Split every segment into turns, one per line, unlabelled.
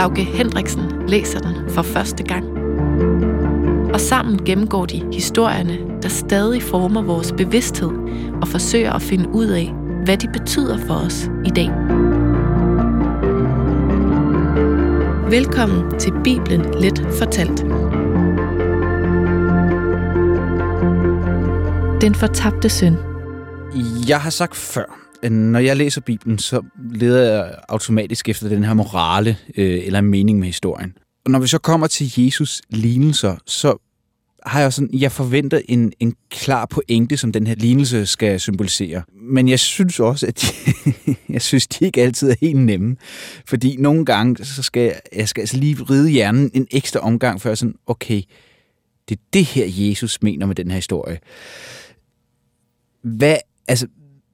Lauke Hendriksen læser den for første gang. Og sammen gennemgår de historierne, der stadig former vores bevidsthed og forsøger at finde ud af, hvad de betyder for os i dag. Velkommen til Bibelen Let Fortalt. Den fortabte søn.
Jeg har sagt før, Øh, når jeg læser Bibelen, så leder jeg automatisk efter den her morale øh, eller mening med historien. Og når vi så kommer til Jesus lignelser, så har jeg sådan, jeg forventer en, en klar pointe, som den her lignelse skal symbolisere. Men jeg synes også, at de, jeg synes, de ikke altid er helt nemme. Fordi nogle gange, så skal jeg, skal altså lige ride hjernen en ekstra omgang, før jeg sådan, okay, det er det her, Jesus mener med den her historie. Hvad, altså,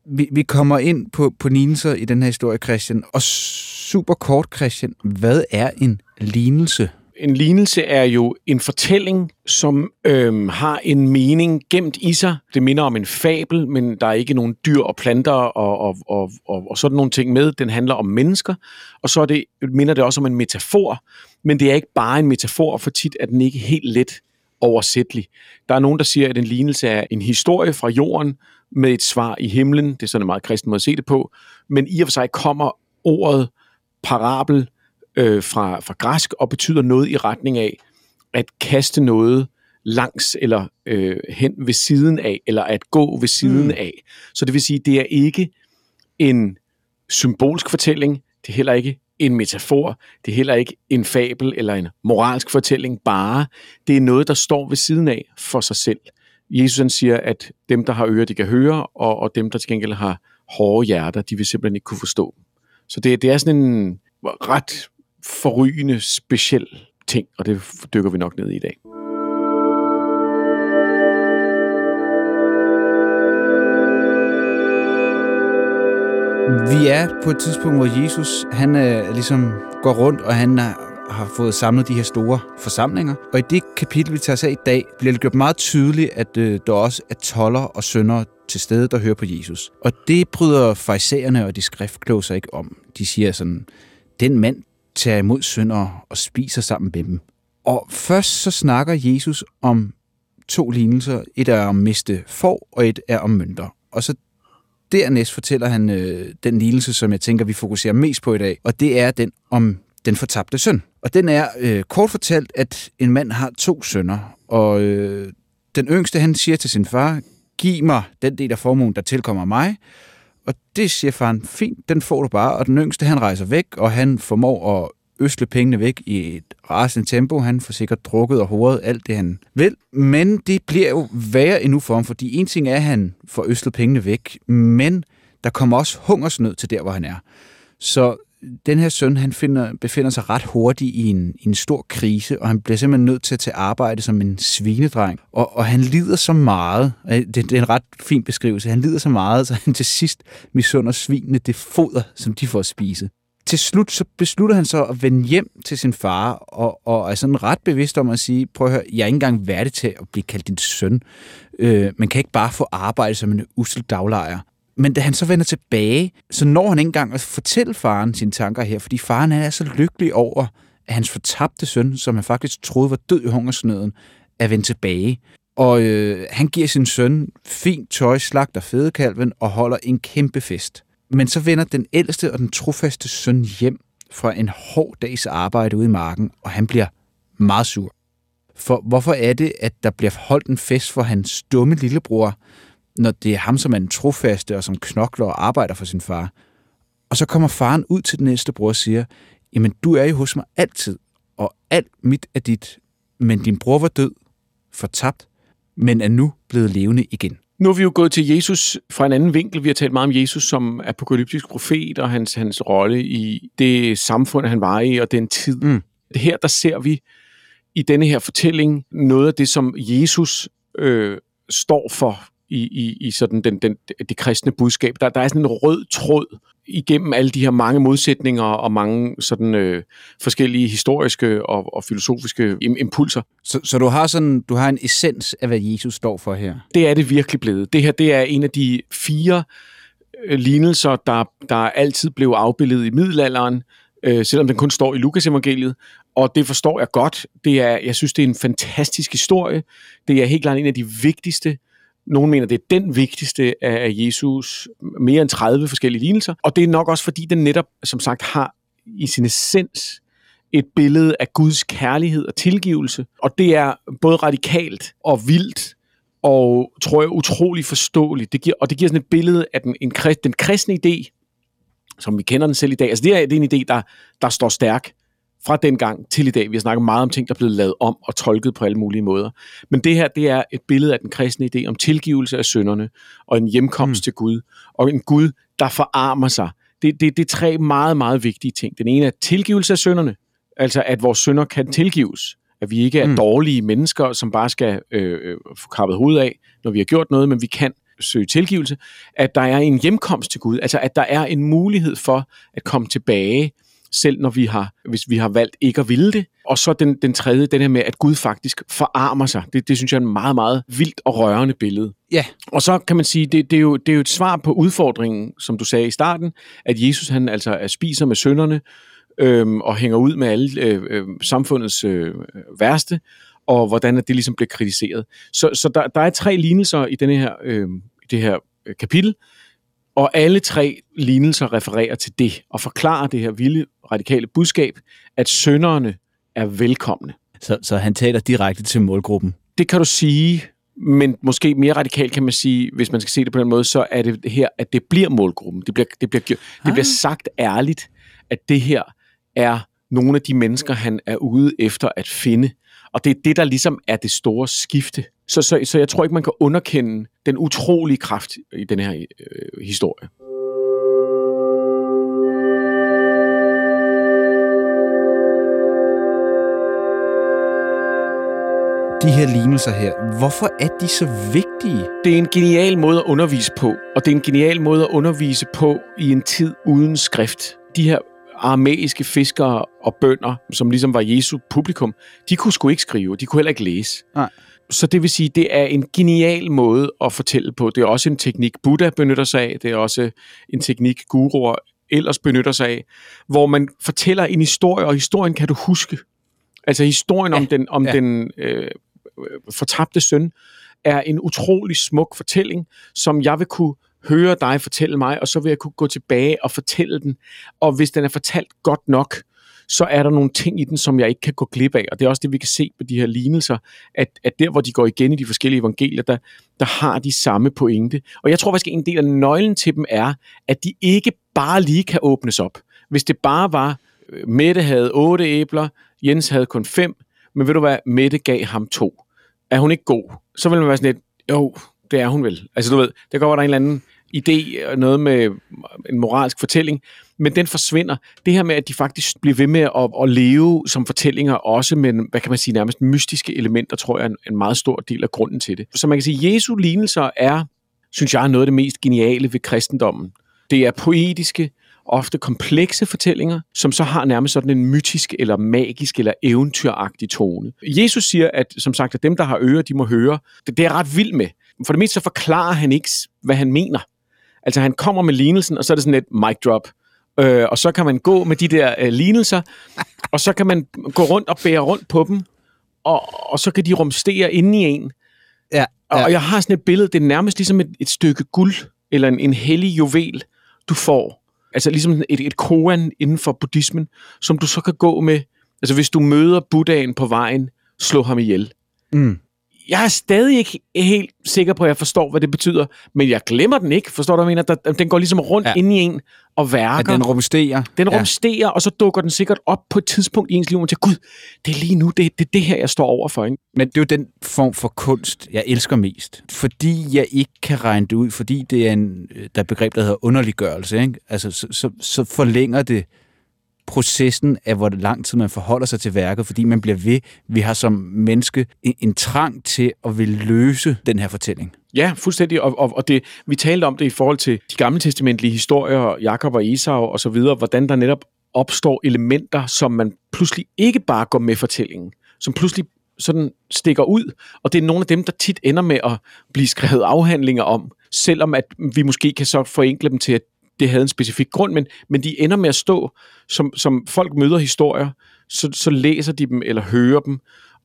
vi, vi kommer ind på, på lignelser i den her historie, Christian. Og super kort, Christian, hvad er en lignelse?
En lignelse er jo en fortælling, som øhm, har en mening gemt i sig. Det minder om en fabel, men der er ikke nogen dyr og planter og, og, og, og, og sådan nogle ting med. Den handler om mennesker, og så er det, minder det også om en metafor. Men det er ikke bare en metafor, for tit er den ikke helt let oversættelig. Der er nogen, der siger, at en lignelse er en historie fra jorden med et svar i himlen. Det er sådan en meget kristen måde at se det på. Men i og for sig kommer ordet parabel øh, fra, fra græsk og betyder noget i retning af at kaste noget langs eller øh, hen ved siden af, eller at gå ved siden mm. af. Så det vil sige, det er ikke en symbolsk fortælling, det er heller ikke en metafor, det er heller ikke en fabel eller en moralsk fortælling bare. Det er noget, der står ved siden af for sig selv. Jesus han siger, at dem, der har ører, de kan høre, og, og dem, der til gengæld har hårde hjerter, de vil simpelthen ikke kunne forstå. Så det, det er sådan en ret forrygende, speciel ting, og det dykker vi nok ned i i dag.
Vi er på et tidspunkt, hvor Jesus han øh, ligesom går rundt, og han øh, har fået samlet de her store forsamlinger. Og i det kapitel, vi tager os af i dag, bliver det gjort meget tydeligt, at øh, der også er toller og sønder til stede, der hører på Jesus. Og det bryder farisæerne og de skriftkloge sig ikke om. De siger sådan, den mand tager imod syndere og spiser sammen med dem. Og først så snakker Jesus om to lignelser. Et er om miste får, og et er om mønter. Og så dernæst fortæller han øh, den lignelse, som jeg tænker, vi fokuserer mest på i dag, og det er den om den fortabte søn. Og den er øh, kort fortalt, at en mand har to sønner, og øh, den yngste, han siger til sin far, giv mig den del af formuen, der tilkommer mig, og det siger faren, fint, den får du bare. Og den yngste, han rejser væk, og han formår at øsle pengene væk i et rasende tempo. Han får sikkert drukket og hovedet alt det, han vil. Men det bliver jo værre endnu for ham, fordi en ting er, at han får øslet pengene væk, men der kommer også hungersnød til der, hvor han er. Så den her søn, han finder, befinder sig ret hurtigt i en, i en stor krise, og han bliver simpelthen nødt til at tage arbejde som en svinedreng. Og, og han lider så meget, det, det er en ret fin beskrivelse, han lider så meget, så han til sidst misunder svinene det foder, som de får at spise. Til slut så beslutter han så at vende hjem til sin far, og, og er sådan ret bevidst om at sige, prøv at høre, jeg er ikke engang værdig til at blive kaldt din søn. Øh, man kan ikke bare få arbejde som en usel daglejer. Men da han så vender tilbage, så når han ikke engang at fortælle faren sine tanker her, fordi faren er så lykkelig over, at hans fortabte søn, som han faktisk troede var død i hungersnøden, er vendt tilbage. Og øh, han giver sin søn fint tøj, slagter fedekalven og holder en kæmpe fest. Men så vender den ældste og den trofaste søn hjem fra en hård dags arbejde ude i marken, og han bliver meget sur. For hvorfor er det, at der bliver holdt en fest for hans dumme lillebror, når det er ham, som er den trofaste og som knokler og arbejder for sin far. Og så kommer faren ud til den næste bror og siger, jamen du er jo hos mig altid, og alt mit er dit, men din bror var død, fortabt, men er nu blevet levende igen.
Nu er vi jo gået til Jesus fra en anden vinkel. Vi har talt meget om Jesus som apokalyptisk profet og hans, hans rolle i det samfund, han var i, og den tid. Mm. Her der ser vi i denne her fortælling noget af det, som Jesus øh, står for i, i, i sådan den, den, det kristne budskab. Der, der er sådan en rød tråd igennem alle de her mange modsætninger og mange sådan øh, forskellige historiske og, og filosofiske impulser.
Så, så du har sådan du har en essens af hvad Jesus står for her.
Det er det virkelig blevet. Det her det er en af de fire øh, lignelser der der altid blev afbildet i middelalderen, øh, selvom den kun står i Lukas evangeliet, og det forstår jeg godt. Det er jeg synes det er en fantastisk historie. Det er helt klart en af de vigtigste nogle mener, det er den vigtigste af Jesus mere end 30 forskellige lignelser. Og det er nok også, fordi den netop, som sagt, har i sin essens et billede af Guds kærlighed og tilgivelse. Og det er både radikalt og vildt, og tror jeg utrolig forståeligt. Det giver, og det giver sådan et billede af den, en, den kristne idé, som vi kender den selv i dag. Altså det er, det er en idé, der, der står stærk fra den gang til i dag. Vi har snakket meget om ting, der er blevet lavet om og tolket på alle mulige måder. Men det her, det er et billede af den kristne idé om tilgivelse af synderne og en hjemkomst mm. til Gud. Og en Gud, der forarmer sig. Det, det, det er tre meget, meget vigtige ting. Den ene er tilgivelse af synderne. Altså, at vores synder kan tilgives. At vi ikke er mm. dårlige mennesker, som bare skal øh, øh, få kappet hovedet af, når vi har gjort noget, men vi kan søge tilgivelse. At der er en hjemkomst til Gud. Altså, at der er en mulighed for at komme tilbage selv når vi har, hvis vi har valgt ikke at ville det. Og så den, den tredje, den her med, at Gud faktisk forarmer sig. Det, det synes jeg er en meget, meget vildt og rørende billede.
Ja.
Og så kan man sige, det, det, er jo, det er jo et svar på udfordringen, som du sagde i starten, at Jesus han altså er spiser med sønderne, øhm, og hænger ud med alle øh, øh, samfundets øh, værste, og hvordan det ligesom bliver kritiseret. Så, så der, der er tre lignelser i denne her, øh, det her øh, kapitel, og alle tre lignelser refererer til det, og forklarer det her vilde radikale budskab, at sønderne er velkomne.
Så, så han taler direkte til målgruppen?
Det kan du sige, men måske mere radikalt kan man sige, hvis man skal se det på den måde, så er det her, at det bliver målgruppen. Det bliver, det bliver, det bliver ah. sagt ærligt, at det her er nogle af de mennesker, han er ude efter at finde. Og det er det, der ligesom er det store skifte. Så, så, så jeg tror ikke, man kan underkende den utrolige kraft i den her øh, historie.
de her lignelser her, hvorfor er de så vigtige?
Det er en genial måde at undervise på, og det er en genial måde at undervise på i en tid uden skrift. De her aramæiske fiskere og bønder, som ligesom var Jesu publikum, de kunne sgu ikke skrive, de kunne heller ikke læse.
Nej.
Så det vil sige, det er en genial måde at fortælle på. Det er også en teknik, Buddha benytter sig af. Det er også en teknik, guruer ellers benytter sig af, hvor man fortæller en historie, og historien kan du huske. Altså historien ja. om den, om ja. den øh, fortabte søn er en utrolig smuk fortælling, som jeg vil kunne høre dig fortælle mig, og så vil jeg kunne gå tilbage og fortælle den. Og hvis den er fortalt godt nok, så er der nogle ting i den, som jeg ikke kan gå glip af. Og det er også det, vi kan se på de her lignelser, at, at der, hvor de går igen i de forskellige evangelier, der, der har de samme pointe. Og jeg tror faktisk, at en del af nøglen til dem er, at de ikke bare lige kan åbnes op. Hvis det bare var, øh, Mette havde otte æbler, Jens havde kun fem, men ved du hvad, Mette gav ham to. Er hun ikke god? Så vil man være sådan lidt, jo, det er hun vel. Altså du ved, der går der en eller anden idé, øh, noget med øh, en moralsk fortælling, men den forsvinder. Det her med, at de faktisk bliver ved med at, at leve som fortællinger, også med, hvad kan man sige, nærmest mystiske elementer, tror jeg er en, en meget stor del af grunden til det. Så man kan sige, at Jesu lignelser er, synes jeg, noget af det mest geniale ved kristendommen. Det er poetiske, ofte komplekse fortællinger, som så har nærmest sådan en mytisk eller magisk eller eventyragtig tone. Jesus siger, at som sagt, at dem, der har ører, de må høre. Det, det er ret vildt med. For det meste så forklarer han ikke, hvad han mener. Altså han kommer med lignelsen, og så er det sådan et mic drop. Øh, og så kan man gå med de der øh, lignelser, og så kan man gå rundt og bære rundt på dem, og, og så kan de rumstere inde i en.
Ja, ja.
Og, og jeg har sådan et billede, det er nærmest ligesom et, et stykke guld, eller en, en hellig juvel, du får. Altså ligesom et, et koan inden for buddhismen, som du så kan gå med. Altså hvis du møder Buddhaen på vejen, slå ham ihjel.
Mm.
Jeg er stadig ikke helt sikker på, at jeg forstår, hvad det betyder, men jeg glemmer den ikke. Forstår du, hvad jeg mener? Der, den går ligesom rundt ja. ind i en og værker.
At den rumsterer.
Den
Ja.
rumsterer, og så dukker den sikkert op på et tidspunkt i ens liv, og man tænker, gud, det er lige nu, det, det er det her, jeg står over for. Ikke?
Men det er jo den form for kunst, jeg elsker mest. Fordi jeg ikke kan regne det ud, fordi det er en, der er et begreb, der hedder underliggørelse. Ikke? Altså, så, så, så forlænger det processen af, hvor lang tid man forholder sig til værket, fordi man bliver ved. Vi har som menneske en, en trang til at vil løse den her fortælling.
Ja, fuldstændig. Og, og, og det, vi talte om det i forhold til de gamle testamentlige historier, Jakob og Esau og så videre, hvordan der netop opstår elementer, som man pludselig ikke bare går med fortællingen, som pludselig sådan stikker ud, og det er nogle af dem, der tit ender med at blive skrevet afhandlinger om, selvom at vi måske kan så forenkle dem til, at det havde en specifik grund, men, men de ender med at stå, som, som folk møder historier, så, så læser de dem eller hører dem,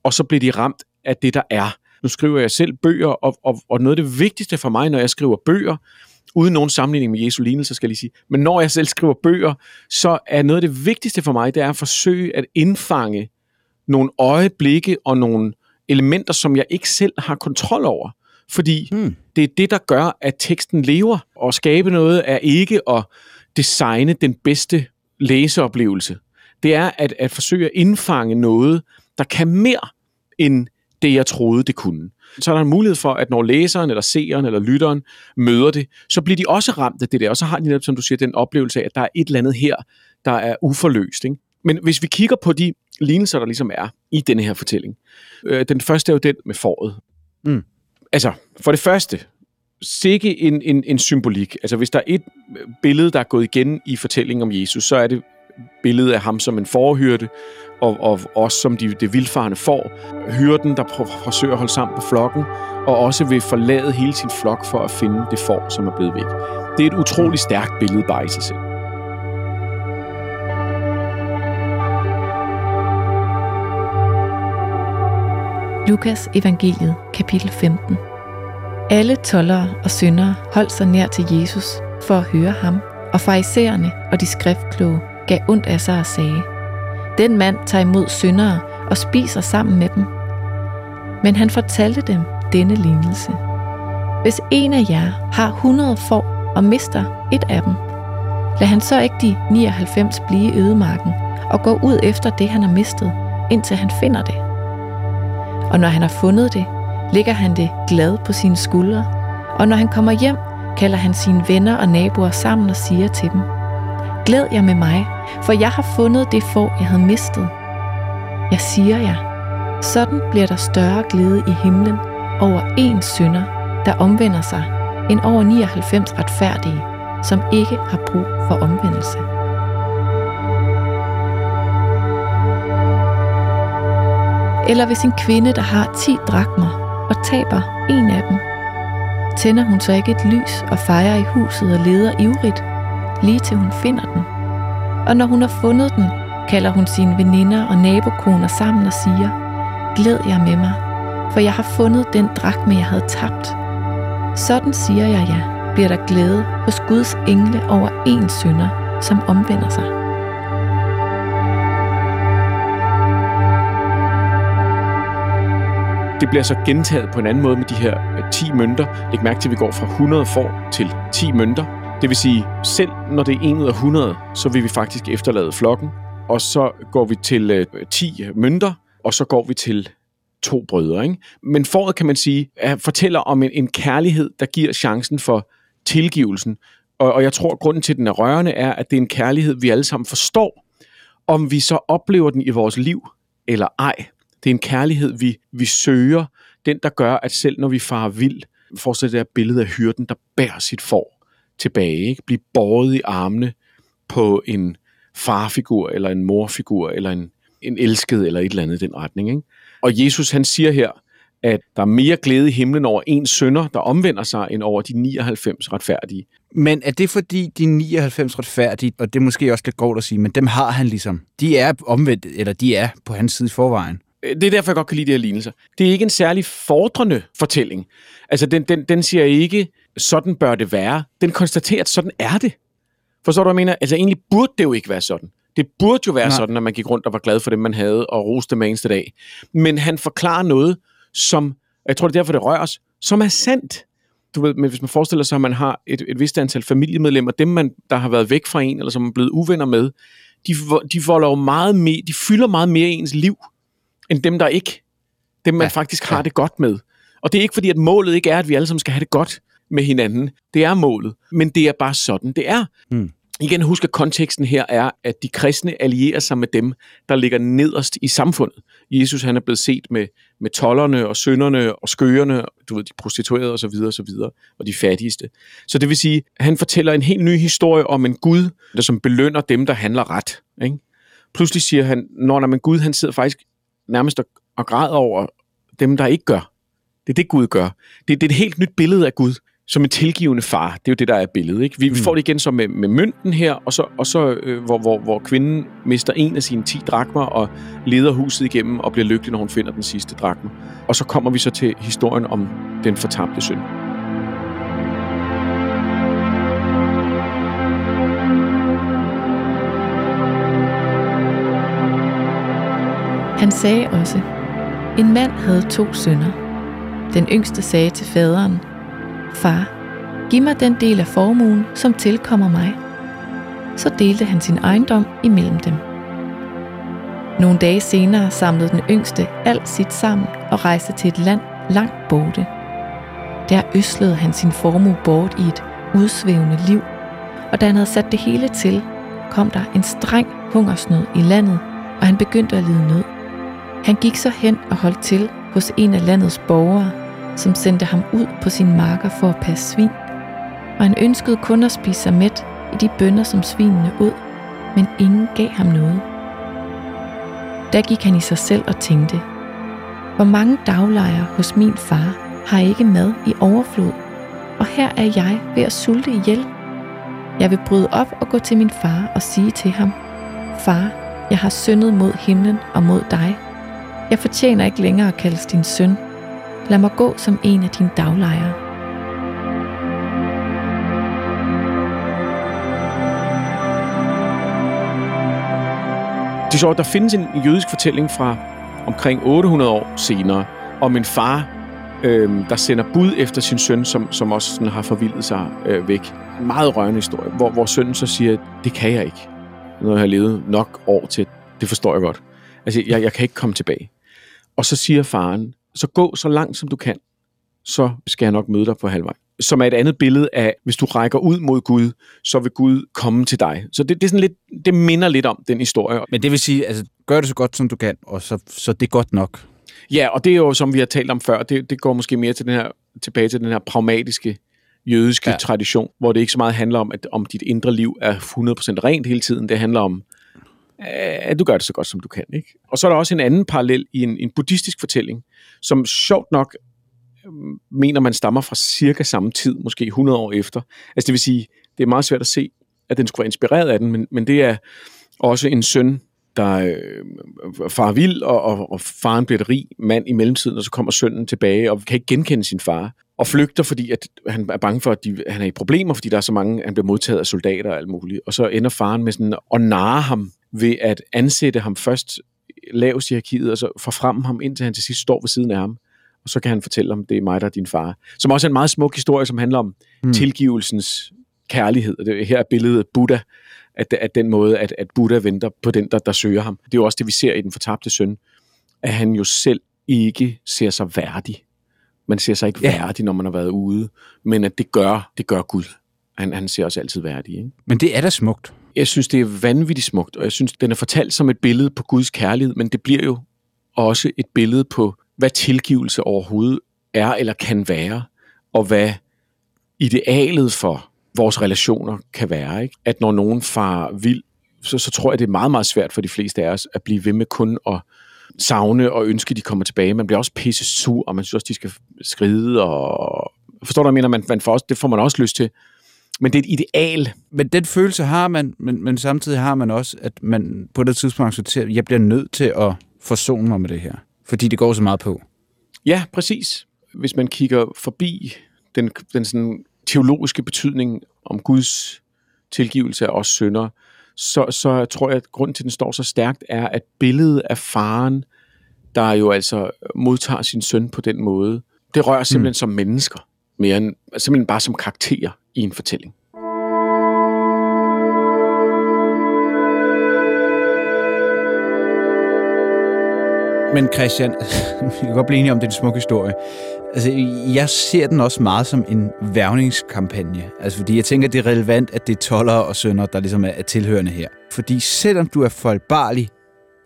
og så bliver de ramt af det, der er. Nu skriver jeg selv bøger, og, og, og noget af det vigtigste for mig, når jeg skriver bøger, uden nogen sammenligning med Jesu lignelse, skal jeg lige sige, men når jeg selv skriver bøger, så er noget af det vigtigste for mig, det er at forsøge at indfange nogle øjeblikke og nogle elementer, som jeg ikke selv har kontrol over. Fordi
Hmm.
det er det, der gør, at teksten lever. Og skabe noget er ikke at designe den bedste læseoplevelse. Det er at, at forsøge at indfange noget, der kan mere end det, jeg troede, det kunne. Så er der en mulighed for, at når læseren, eller seeren, eller lytteren møder det, så bliver de også ramt af det der, og så har de netop, som du siger, den oplevelse af, at der er et eller andet her, der er uforløst. Ikke? Men hvis vi kigger på de lignelser, der ligesom er i denne her fortælling. Øh, den første er jo den med foråret.
Mm.
Altså, for det første, sikke en, en, en symbolik. Altså, hvis der er et billede, der er gået igen i fortællingen om Jesus, så er det billedet af ham som en forhyrte, og, og også som de, det vildfarende får. Hyrden, der forsøger at holde sammen på flokken, og også vil forlade hele sin flok for at finde det får, som er blevet væk. Det er et utroligt stærkt billede bare i sig selv.
Lukas evangeliet, kapitel 15. Alle tollere og syndere holdt sig nær til Jesus for at høre ham, og farisæerne og de skriftkloge gav ondt af sig og sagde, Den mand tager imod syndere og spiser sammen med dem. Men han fortalte dem denne lignelse. Hvis en af jer har 100 får og mister et af dem, lad han så ikke de 99 blive i ødemarken og gå ud efter det, han har mistet, indtil han finder det. Og når han har fundet det, lægger han det glad på sine skuldre, og når han kommer hjem, kalder han sine venner og naboer sammen og siger til dem, Glæd jer med mig, for jeg har fundet det får, jeg havde mistet. Jeg siger jer, sådan bliver der større glæde i himlen over en synder, der omvender sig, end over 99 retfærdige, som ikke har brug for omvendelse. Eller hvis en kvinde, der har 10 drakmer og taber en af dem, tænder hun så ikke et lys og fejrer i huset og leder ivrigt, lige til hun finder den. Og når hun har fundet den, kalder hun sine veninder og nabokoner sammen og siger, Glæd jer med mig, for jeg har fundet den drakme, jeg havde tabt. Sådan siger jeg ja, bliver der glæde hos Guds engle over en synder, som omvender sig.
Det bliver så gentaget på en anden måde med de her øh, 10 mønter. Læg mærke til, at vi går fra 100 får til 10 mønter. Det vil sige, selv når det er 1 ud af 100, så vil vi faktisk efterlade flokken. Og så går vi til øh, 10 mønter, og så går vi til to brødre. Ikke? Men foråret, kan man sige, er, fortæller om en, en kærlighed, der giver chancen for tilgivelsen. Og, og jeg tror, at grunden til, at den er rørende, er, at det er en kærlighed, vi alle sammen forstår. Om vi så oplever den i vores liv eller ej, det er en kærlighed, vi, vi søger. Den, der gør, at selv når vi farer vild, forestil det der billede af hyrden, der bærer sit får tilbage. Ikke? Bliver båret i armene på en farfigur, eller en morfigur, eller en, en elsket, eller et eller andet i den retning. Ikke? Og Jesus, han siger her, at der er mere glæde i himlen over en sønder, der omvender sig, end over de 99 retfærdige.
Men er det fordi de 99 retfærdige, og det er måske også lidt grovt at sige, men dem har han ligesom. De er omvendt, eller de er på hans side i forvejen.
Det er derfor, jeg godt kan lide de her lignelser. Det er ikke en særlig fordrende fortælling. Altså, den, den, den siger ikke, sådan bør det være. Den konstaterer, at sådan er det. Forstår du, hvad jeg mener? Altså, egentlig burde det jo ikke være sådan. Det burde jo være
Nej.
Sådan, at man gik rundt og var glad for det, man havde, og roste hver eneste dag. Men han forklarer noget, som jeg tror, det er derfor, det rører os, som er sandt. Du ved, men hvis man forestiller sig, at man har et, et vist antal familiemedlemmer, dem, man, der har været væk fra en, eller som er blevet uvenner med, de, de, volder jo meget mere, de fylder meget mere i ens liv, end dem, der ikke. Dem, man ja, faktisk har ja. det godt med. Og det er ikke fordi, at målet ikke er, at vi alle sammen skal have det godt med hinanden. Det er målet. Men det er bare sådan, det er. Mm. Igen, husk, at konteksten her er, at de kristne allierer sig med dem, der ligger nederst i samfundet. Jesus han er blevet set med, med tollerne og sønderne og skøerne, du ved, de prostituerede osv. osv. og de fattigste. Så det vil sige, han fortæller en helt ny historie om en Gud, der som belønner dem, der handler ret. Ikke? Pludselig siger han, når, når man Gud han sidder faktisk nærmest og, og græder over dem, der ikke gør. Det er det, Gud gør. Det, det er et helt nyt billede af Gud som en tilgivende far. Det er jo det, der er billedet. Ikke? Vi, mm. får det igen så med, med mønten her, og så, og så øh, hvor, hvor, hvor kvinden mister en af sine 10 drakmer og leder huset igennem og bliver lykkelig, når hun finder den sidste drakme. Og så kommer vi så til historien om den fortabte søn.
Han sagde også, en mand havde to sønner. Den yngste sagde til faderen, Far, giv mig den del af formuen, som tilkommer mig. Så delte han sin ejendom imellem dem. Nogle dage senere samlede den yngste alt sit sammen og rejste til et land langt borte. Der øslede han sin formue bort i et udsvævende liv, og da han havde sat det hele til, kom der en streng hungersnød i landet, og han begyndte at lide nød. Han gik så hen og holdt til hos en af landets borgere, som sendte ham ud på sin marker for at passe svin, og han ønskede kun at spise sig mæt i de bønder, som svinene ud, men ingen gav ham noget. Der gik han i sig selv og tænkte, hvor mange daglejere hos min far har ikke mad i overflod, og her er jeg ved at sulte ihjel. Jeg vil bryde op og gå til min far og sige til ham, Far, jeg har syndet mod himlen og mod dig. Jeg fortjener ikke længere at kaldes din søn, Lad mig gå som en af dine daglejere.
Det er sjovt, der findes en jødisk fortælling fra omkring 800 år senere, om en far, øh, der sender bud efter sin søn, som, som også sådan har forvildet sig øh, væk. En meget rørende historie, hvor, hvor sønnen så siger, det kan jeg ikke. Når jeg har levet nok år til, det forstår jeg godt. Altså, jeg, jeg kan ikke komme tilbage. Og så siger faren, så gå så langt som du kan, så skal jeg nok møde dig på halvvej. Som er et andet billede af, hvis du rækker ud mod Gud, så vil Gud komme til dig. Så det, det, er sådan lidt, det minder lidt om den historie.
Men det vil sige, altså, gør det så godt som du kan, og så, så det er godt nok.
Ja, og det er jo, som vi har talt om før, det, det går måske mere til den her, tilbage til den her pragmatiske jødiske ja. tradition, hvor det ikke så meget handler om, at om dit indre liv er 100% rent hele tiden. Det handler om, at du gør det så godt, som du kan. Ikke? Og så er der også en anden parallel i en, en buddhistisk fortælling, som sjovt nok mm, mener man stammer fra cirka samme tid, måske 100 år efter. Altså det vil sige, det er meget svært at se, at den skulle være inspireret af den, men, men det er også en søn, der øh, far vild, og, og, og faren bliver et rig mand i mellemtiden, og så kommer sønnen tilbage, og kan ikke genkende sin far, og flygter, fordi at han er bange for, at de, han er i problemer, fordi der er så mange, han bliver modtaget af soldater og alt muligt. Og så ender faren med sådan at narre ham ved at ansætte ham først lavest i hierarkiet, og så forfremme ham, indtil han til sidst står ved siden af ham. Og så kan han fortælle om, det er mig, der er din far. Som også er en meget smuk historie, som handler om mm. tilgivelsens kærlighed. Det, her er billedet Buddha, at, at den måde, at, at Buddha venter på den, der, der søger ham. Det er jo også det, vi ser i den fortabte søn, at han jo selv ikke ser sig værdig. Man ser sig ikke ja. værdig, når man har været ude, men at det gør, det gør Gud. Han, han ser os altid værdig. Ikke?
Men det er da smukt.
Jeg synes, det er vanvittigt smukt, og jeg synes, den er fortalt som et billede på Guds kærlighed, men det bliver jo også et billede på, hvad tilgivelse overhovedet er eller kan være, og hvad idealet for vores relationer kan være. Ikke? At når nogen far vild, så, så tror jeg, det er meget, meget svært for de fleste af os at blive ved med kun at savne og ønske, at de kommer tilbage. Man bliver også pisse sur, og man synes også, de skal skride. Og... Forstår du, hvad jeg mener? Man, man får også, det får man også lyst til. Men det er et ideal.
Men den følelse har man, men, men samtidig har man også, at man på det tidspunkt accepterer, at jeg bliver nødt til at forsone mig med det her. Fordi det går så meget på.
Ja, præcis. Hvis man kigger forbi den, den sådan teologiske betydning om Guds tilgivelse af os synder, så, så tror jeg, at grunden til, at den står så stærkt, er, at billedet af faren, der jo altså modtager sin søn på den måde, Det rører simpelthen mm. som mennesker, mere end simpelthen bare som karakterer i en fortælling.
Men Christian, vi kan godt blive enige om, det er en smuk historie. Altså, jeg ser den også meget som en værvningskampagne. Altså, fordi jeg tænker, det er relevant, at det er toller og sønner, der ligesom er tilhørende her. Fordi selvom du er fejlbarlig,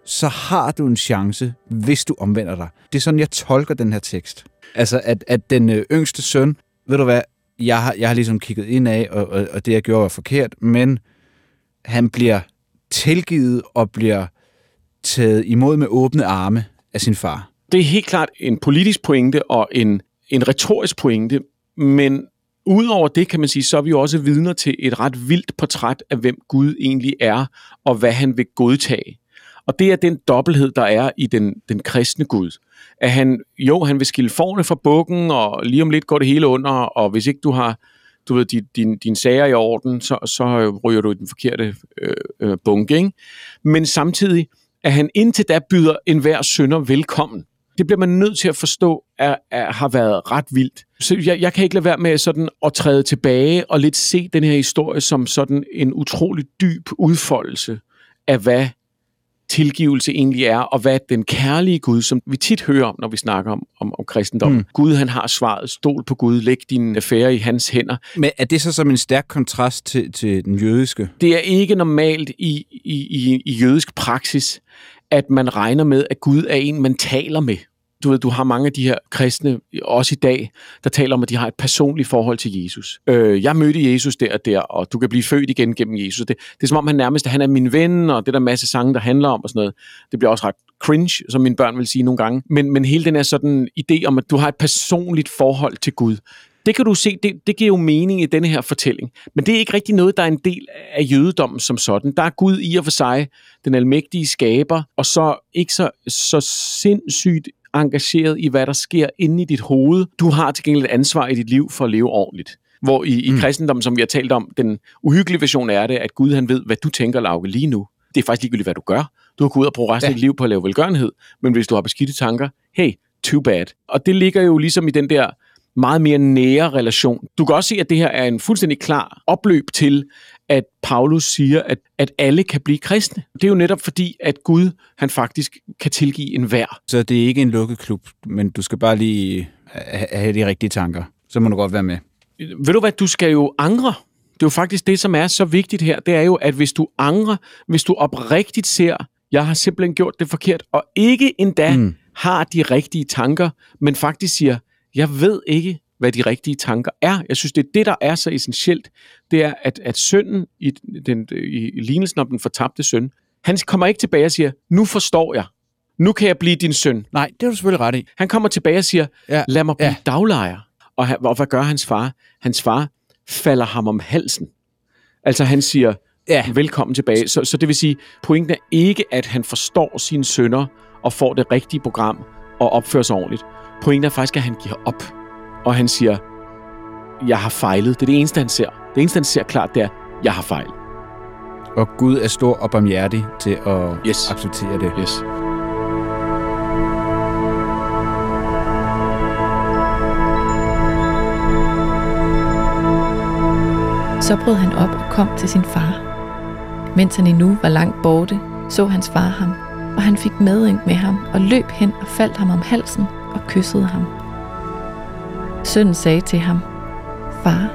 så har du en chance, hvis du omvender dig. Det er sådan, jeg tolker den her tekst. Altså, at, at den øh, yngste søn, ved du hvad, jeg har, jeg har ligesom kigget ind af, og, og, og det, jeg gjorde, var forkert, men han bliver tilgivet og bliver taget imod med åbne arme af sin far.
Det er helt klart en politisk pointe og en, en retorisk pointe, men udover det kan man sige, så er vi jo også vidner til et ret vildt portræt af, hvem Gud egentlig er, og hvad han vil godtage. Og det er den dobbelthed, der er i den, den kristne Gud. At han, jo, han vil skille forne fra bukken, og lige om lidt går det hele under, og hvis ikke du har du ved, din, din, din sager i orden, så, så ryger du i den forkerte øh, øh, bunke. Ikke? Men samtidig, at han indtil da byder enhver sønder velkommen. Det bliver man nødt til at forstå, at, at har været ret vildt. Så jeg, jeg kan ikke lade være med sådan at træde tilbage og lidt se den her historie som sådan en utrolig dyb udfoldelse af, hvad tilgivelse egentlig er, og hvad den kærlige Gud, som vi tit hører om, når vi snakker om, om, om kristendom. Mm. Gud, han har svaret, stol på Gud, læg din affære i hans hænder.
Men er det så som en stærk kontrast til, til den jødiske?
Det er ikke normalt i, i, i, i jødisk praksis, at man regner med, at Gud er en, man taler med du ved, du har mange af de her kristne, også i dag, der taler om, at de har et personligt forhold til Jesus. Øh, jeg mødte Jesus der og der, og du kan blive født igen gennem Jesus. Det, det er som om, han nærmest han er min ven, og det der masse sange, der handler om og sådan noget. Det bliver også ret cringe, som mine børn vil sige nogle gange. Men, men hele den er sådan idé om, at du har et personligt forhold til Gud. Det kan du se, det, det giver jo mening i denne her fortælling. Men det er ikke rigtig noget, der er en del af jødedommen som sådan. Der er Gud i og for sig, den almægtige skaber, og så ikke så, så sindssygt engageret i, hvad der sker inde i dit hoved. Du har til gengæld et ansvar i dit liv for at leve ordentligt. Hvor i, i mm. kristendommen, som vi har talt om, den uhyggelige version er det, at Gud han ved, hvad du tænker, Lauke, lige nu. Det er faktisk ligegyldigt, hvad du gør. Du har gået ud og bruge resten ja. af dit liv på at lave velgørenhed. Men hvis du har beskidte tanker, hey, too bad. Og det ligger jo ligesom i den der meget mere nære relation. Du kan også se, at det her er en fuldstændig klar opløb til, at Paulus siger, at, at alle kan blive kristne. Det er jo netop fordi, at Gud han faktisk kan tilgive enhver.
Så det er ikke en lukket klub, men du skal bare lige have de rigtige tanker. Så må du godt være med.
Ved du hvad, du skal jo angre. Det er jo faktisk det, som er så vigtigt her. Det er jo, at hvis du angrer, hvis du oprigtigt ser, jeg har simpelthen gjort det forkert, og ikke endda mm. har de rigtige tanker, men faktisk siger, jeg ved ikke, hvad de rigtige tanker er. Jeg synes, det er det, der er så essentielt. Det er, at, at sønnen i, den, i lignelsen om den fortabte søn, han kommer ikke tilbage og siger, nu forstår jeg. Nu kan jeg blive din søn.
Nej, det er du selvfølgelig ret i.
Han kommer tilbage og siger, ja. lad mig blive ja. daglejer. Og, og hvad gør hans far? Hans far falder ham om halsen. Altså han siger, ja. velkommen tilbage. Så, så det vil sige, pointen er ikke, at han forstår sine sønner og får det rigtige program og opfører sig ordentligt. Pointen er faktisk, at han giver op. Og han siger, jeg har fejlet. Det er det eneste, han ser. Det eneste, han ser klart, det er, jeg har fejlet.
Og Gud er stor og barmhjertig til at yes. acceptere det.
Yes.
Så brød han op og kom til sin far. Mens han endnu var langt borte, så hans far ham, og han fik medynk med ham og løb hen og faldt ham om halsen og kyssede ham. Sønnen sagde til ham, Far,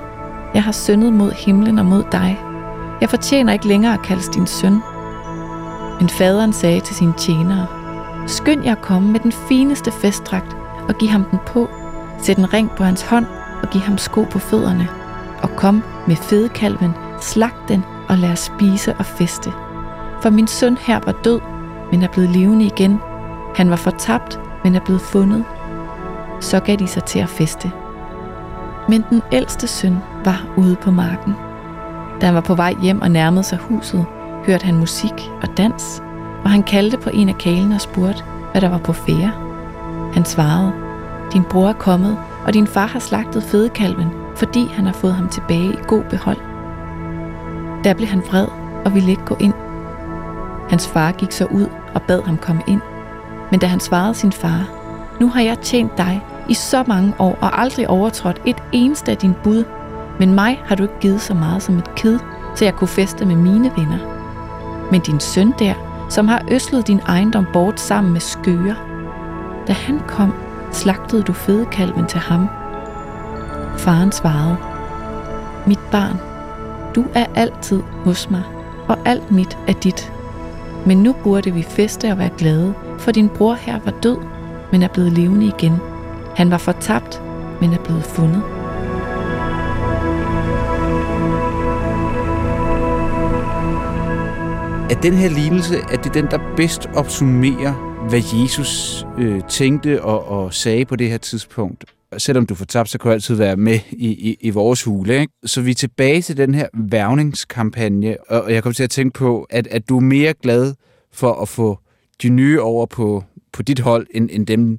jeg har syndet mod himlen og mod dig. Jeg fortjener ikke længere at kaldes din søn. Men faderen sagde til sine tjenere, Skynd jer at komme med den fineste festdragt og giv ham den på. Sæt en ring på hans hånd og giv ham sko på fødderne. Og kom med fedekalven, slag den og lad os spise og feste. For min søn her var død, men er blevet levende igen. Han var fortabt, men er blevet fundet. Så gav de sig til at feste. Men den ældste søn var ude på marken. Da han var på vej hjem og nærmede sig huset, hørte han musik og dans, og han kaldte på en af kalene og spurgte, hvad der var på fære. Han svarede, din bror er kommet, og din far har slagtet fedekalven, fordi han har fået ham tilbage i god behold. Der blev han vred og ville ikke gå ind. Hans far gik så ud og bad ham komme ind. Men da han svarede sin far, nu har jeg tjent dig i så mange år og aldrig overtrådt et eneste af din bud, men mig har du ikke givet så meget som et kid, så jeg kunne feste med mine venner. Men din søn der, som har øslet din ejendom bort sammen med skøger, da han kom, slagtede du fedekalven til ham. Faren svarede, Mit barn, du er altid hos mig, og alt mit er dit. Men nu burde vi feste og være glade, for din bror her var død, men er blevet levende igen. Han var fortabt, men er blevet fundet.
Er den her lignelse, at det den, der bedst opsummerer, hvad Jesus øh, tænkte og, og sagde på det her tidspunkt? Selvom du får tabt, så kan du altid være med i, i, i vores hule. Ikke? Så vi er tilbage til den her værvningskampagne, og jeg kommer til at tænke på, at, at du er mere glad for at få de nye over på, på dit hold, end, end dem,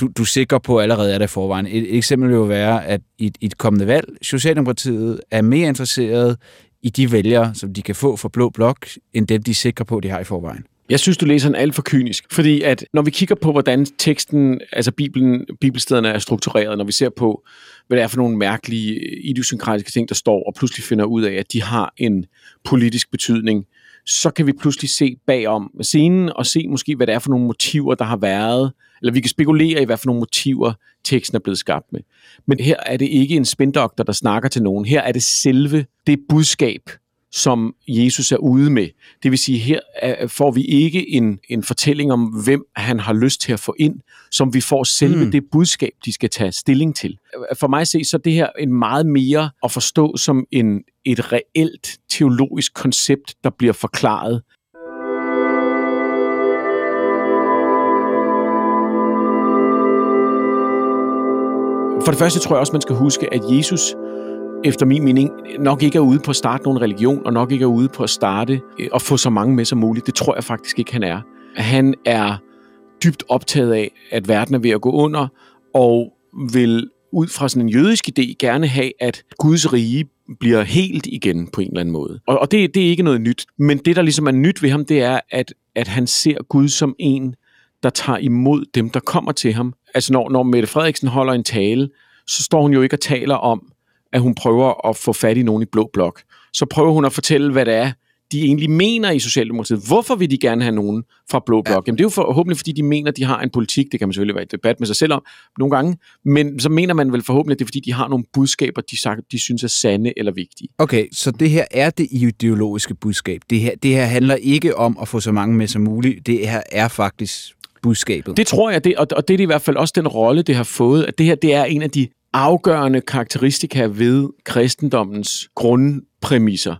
du, du er sikker på allerede er der forvejen. Et, eksempel vil jo være, at i, i et kommende valg, Socialdemokratiet er mere interesseret i de vælgere, som de kan få fra Blå Blok, end dem, de er sikre på, de har i forvejen.
Jeg synes, du læser den alt for kynisk, fordi at når vi kigger på, hvordan teksten, altså Bibelen, bibelstederne er struktureret, når vi ser på, hvad det er for nogle mærkelige idiosynkratiske ting, der står, og pludselig finder ud af, at de har en politisk betydning, så kan vi pludselig se bagom scenen og se måske, hvad det er for nogle motiver, der har været, eller vi kan spekulere i, hvad for nogle motiver teksten er blevet skabt med. Men her er det ikke en spindoktor, der snakker til nogen. Her er det selve det budskab, som Jesus er ude med. Det vil sige, her får vi ikke en, en fortælling om, hvem han har lyst til at få ind, som vi får selve mm. det budskab, de skal tage stilling til. For mig at se, så er det her en meget mere at forstå som en, et reelt teologisk koncept, der bliver forklaret. For det første tror jeg også, man skal huske, at Jesus efter min mening, nok ikke er ude på at starte nogen religion, og nok ikke er ude på at starte øh, og få så mange med som muligt. Det tror jeg faktisk ikke, han er. Han er dybt optaget af, at verden er ved at gå under, og vil ud fra sådan en jødisk idé gerne have, at Guds rige bliver helt igen på en eller anden måde. Og, og det, det er ikke noget nyt. Men det, der ligesom er nyt ved ham, det er, at, at han ser Gud som en, der tager imod dem, der kommer til ham. Altså når, når Mette Frederiksen holder en tale, så står hun jo ikke og taler om, at hun prøver at få fat i nogen i blå blok. Så prøver hun at fortælle, hvad det er, de egentlig mener i Socialdemokratiet. Hvorfor vil de gerne have nogen fra Blå Blok? Ja. Jamen, det er jo forhåbentlig, fordi de mener, at de har en politik. Det kan man selvfølgelig være i debat med sig selv om nogle gange. Men så mener man vel forhåbentlig, at det er, fordi de har nogle budskaber, de, sagt, de synes er sande eller vigtige.
Okay, så det her er det ideologiske budskab. Det her, det her handler ikke om at få så mange med som muligt. Det her er faktisk budskabet.
Det tror jeg, det, og, og det er i hvert fald også den rolle, det har fået, at det her det er en af de afgørende karakteristika ved kristendommens grundpræmisser.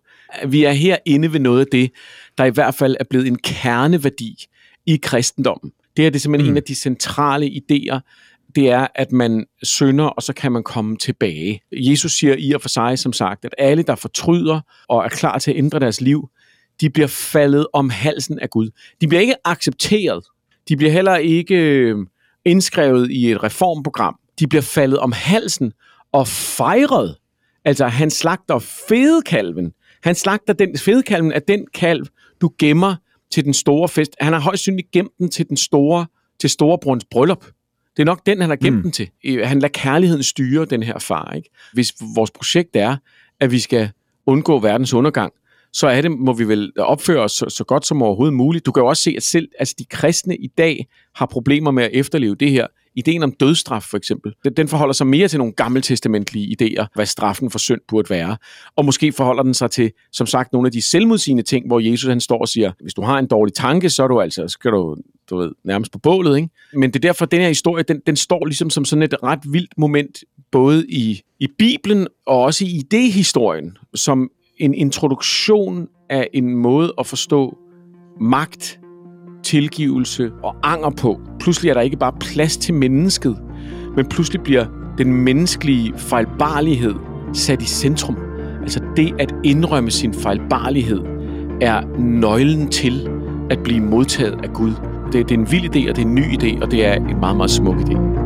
Vi er her inde ved noget af det, der i hvert fald er blevet en kerneværdi i kristendommen. Det er det simpelthen mm. en af de centrale idéer, det er, at man synder, og så kan man komme tilbage. Jesus siger i og for sig, som sagt, at alle, der fortryder og er klar til at ændre deres liv, de bliver faldet om halsen af Gud. De bliver ikke accepteret. De bliver heller ikke øh, indskrevet i et reformprogram de bliver faldet om halsen og fejret. Altså, han slagter fedekalven. Han slagter den fedekalven af den kalv, du gemmer til den store fest. Han har højst synligt gemt den til den store, til storebrons bryllup. Det er nok den, han har gemt mm. den til. Han lader kærligheden styre den her far. Ikke? Hvis vores projekt er, at vi skal undgå verdens undergang, så er det, må vi vel opføre os så, så godt som overhovedet muligt. Du kan jo også se, at selv altså de kristne i dag har problemer med at efterleve det her. Ideen om dødsstraf for eksempel, den, den forholder sig mere til nogle gammeltestamentlige idéer, hvad straffen for synd burde være. Og måske forholder den sig til, som sagt, nogle af de selvmodsigende ting, hvor Jesus han står og siger, hvis du har en dårlig tanke, så er du altså, skal du, du ved, nærmest på bålet. Ikke? Men det er derfor, at den her historie, den, den står ligesom som sådan et ret vildt moment, både i, i Bibelen og også i idéhistorien, som en introduktion af en måde at forstå magt, tilgivelse og anger på. Pludselig er der ikke bare plads til mennesket, men pludselig bliver den menneskelige fejlbarlighed sat i centrum. Altså det at indrømme sin fejlbarlighed er nøglen til at blive modtaget af Gud. Det, det er en vild idé, og det er en ny idé, og det er en meget, meget smuk idé.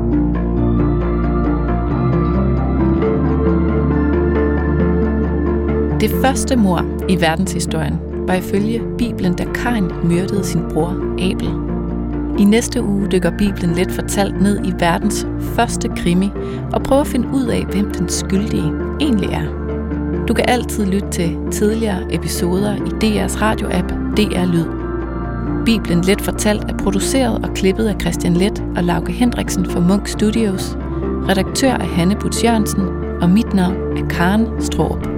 Det første mor i verdenshistorien var ifølge Bibelen, da Kain myrdede sin bror Abel. I næste uge dykker Bibelen let fortalt ned i verdens første krimi og prøver at finde ud af, hvem den skyldige egentlig er. Du kan altid lytte til tidligere episoder i DR's radioapp DR Lyd. Bibelen Let Fortalt er produceret og klippet af Christian Let og Lauke Hendriksen fra Munk Studios. Redaktør er Hanne Butz Jørgensen, og mit navn er Karen Straub.